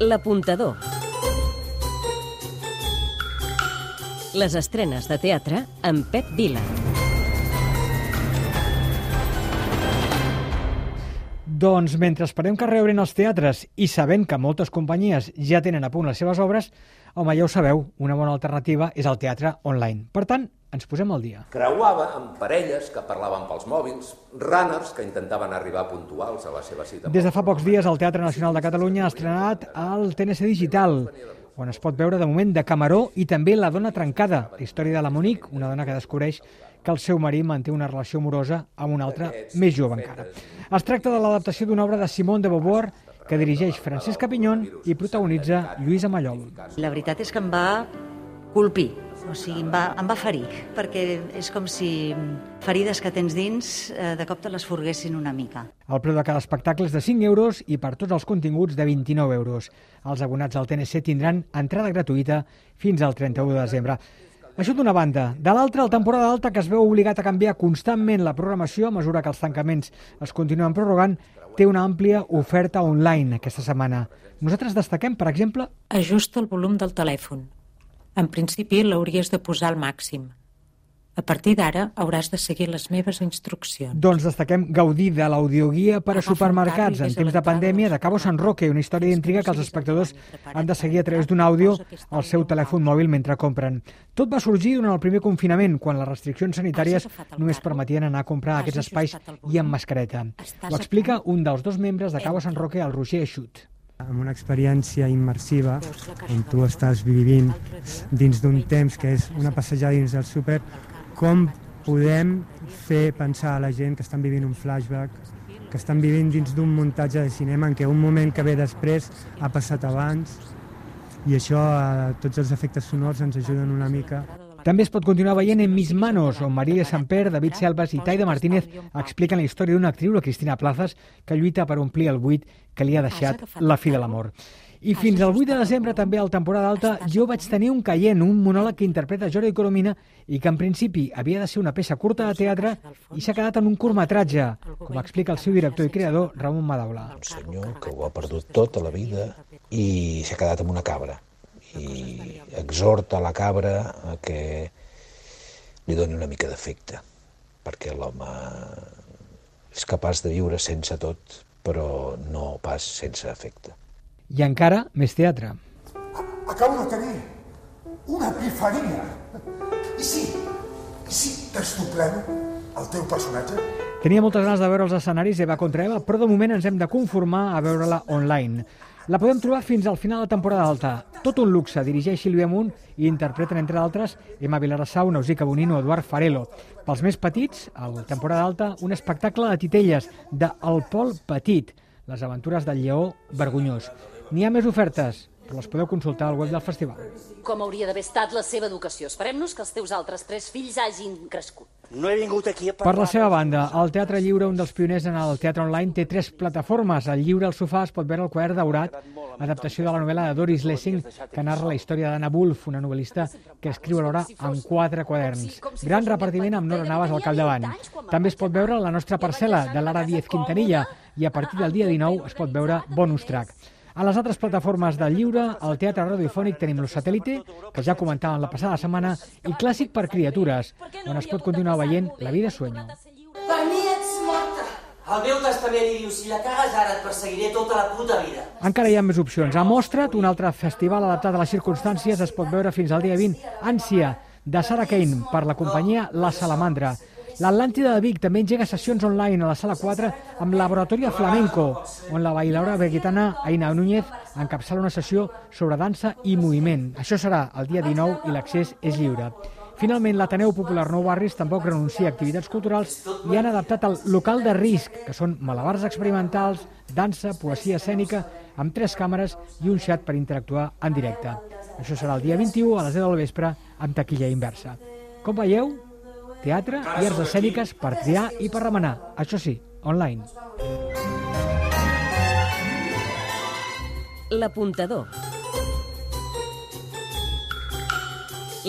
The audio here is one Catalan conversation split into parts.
L'apuntador. Les estrenes de teatre amb Pep Vila. Doncs mentre esperem que reobrin els teatres i sabent que moltes companyies ja tenen a punt les seves obres, home, ja ho sabeu, una bona alternativa és el teatre online. Per tant, ens posem al dia. Creuava amb parelles que parlaven pels mòbils, runners que intentaven arribar puntuals a la seva cita. Des de fa pocs dies, el Teatre Nacional de Catalunya ha estrenat el TNC Digital, on es pot veure de moment de Camaró i també La dona trencada, la història de la Monique, una dona que descobreix que el seu marit manté una relació amorosa amb un altre més jove encara. Es tracta de l'adaptació d'una obra de Simone de Beauvoir que dirigeix Francesc Capinyon i protagonitza Lluïsa Mallol. La veritat és que em va colpir, o sigui, em va, em va ferir, perquè és com si ferides que tens dins eh, de cop te les forguessin una mica. El preu de cada espectacle és de 5 euros i per tots els continguts de 29 euros. Els abonats al TNC tindran entrada gratuïta fins al 31 de desembre. Això d'una banda. De l'altra, el temporada alta, que es veu obligat a canviar constantment la programació a mesura que els tancaments es continuen prorrogant, té una àmplia oferta online aquesta setmana. Nosaltres destaquem, per exemple... Ajusta el volum del telèfon. En principi l'hauries de posar al màxim. A partir d'ara hauràs de seguir les meves instruccions. Doncs destaquem gaudir de l'audioguia per a supermercats en temps de pandèmia de Cabo San Roque, una història d'intriga que els espectadors han de seguir a través d'un àudio al seu telèfon mòbil mentre compren. Tot va sorgir durant el primer confinament, quan les restriccions sanitàries només permetien anar a comprar a aquests espais i amb mascareta. Ho explica un dels dos membres de Cabo San Roque, el Roger Eixut. Amb una experiència immersiva on tu estàs vivint dins d'un temps que és una passejada dins del súper, com podem fer pensar a la gent que estan vivint un flashback, que estan vivint dins d'un muntatge de cinema en què un moment que ve després ha passat abans? I això, eh, tots els efectes sonors ens ajuden una mica També es pot continuar veient en Mis Manos, on Maria Samper, David Selvas i Taida Martínez expliquen la història d'una actriu, la Cristina Plazas, que lluita per omplir el buit que li ha deixat la fi de l'amor. I fins al 8 de desembre, també a la temporada alta, jo vaig tenir un caient, un monòleg que interpreta Jordi Coromina i que en principi havia de ser una peça curta de teatre i s'ha quedat en un curtmetratge, com explica el seu director i creador, Ramon Madaula. un senyor que ho ha perdut tot a la vida i s'ha quedat amb una cabra. I exhorta la cabra a que li doni una mica d'efecte perquè l'home és capaç de viure sense tot però no pas sense efecte. I encara més teatre. Acabo de tenir una epifania. I sí, i sí, t'estopleno el teu personatge? Tenia moltes ganes de veure els escenaris Eva contra Eva, però de moment ens hem de conformar a veure-la online. La podem trobar fins al final de temporada alta. Tot un luxe, dirigeix Sílvia Munt i interpreten, entre d'altres, Emma Vilarassau, Nausica Bonino, Eduard Farelo. Pels més petits, a la temporada alta, un espectacle de titelles de El Pol Petit, les aventures del lleó vergonyós. N'hi ha més ofertes, però les podeu consultar al web del festival. Com hauria d'haver estat la seva educació? Esperem-nos que els teus altres tres fills hagin crescut. No he vingut aquí a Per parlar... la seva banda, el Teatre Lliure, un dels pioners en el teatre online, té tres plataformes. Al Lliure al sofà es pot veure el quadern daurat, adaptació de la novel·la de Doris Lessing, que narra la història d'Anna Wolf, una novel·lista que escriu alhora en quatre quaderns. Gran repartiment amb Nora Navas al capdavant. També es pot veure la nostra parcel·la, de Lara Díez Quintanilla, i a partir del dia 19 es pot veure bonus track. A les altres plataformes del lliure, al Teatre Radiofònic tenim Los Satélite, que ja comentàvem la passada setmana, i Clàssic per criatures, on es pot continuar veient La vida sueño. Per mi ets morta. El meu testament li diu, si la cagues ara et perseguiré tota la puta vida. Encara hi ha més opcions. A Mostra't, un altre festival adaptat a les circumstàncies, es pot veure fins al dia 20. Ànsia, de Sarah Kane, per la companyia La Salamandra. L'Atlàntida de Vic també engega sessions online a la sala 4 amb Laboratoria Flamenco, on la bailadora vegetana Aina Núñez encapçala una sessió sobre dansa i moviment. Això serà el dia 19 i l'accés és lliure. Finalment, l'Ateneu Popular Nou Barris tampoc renuncia a activitats culturals i han adaptat el local de risc, que són malabars experimentals, dansa, poesia escènica, amb tres càmeres i un xat per interactuar en directe. Això serà el dia 21 a les 10 del vespre amb taquilla inversa. Com veieu, teatre i arts escèniques per triar i per remenar. Això sí, online. L'apuntador.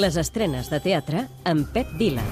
Les estrenes de teatre amb Pep Vila.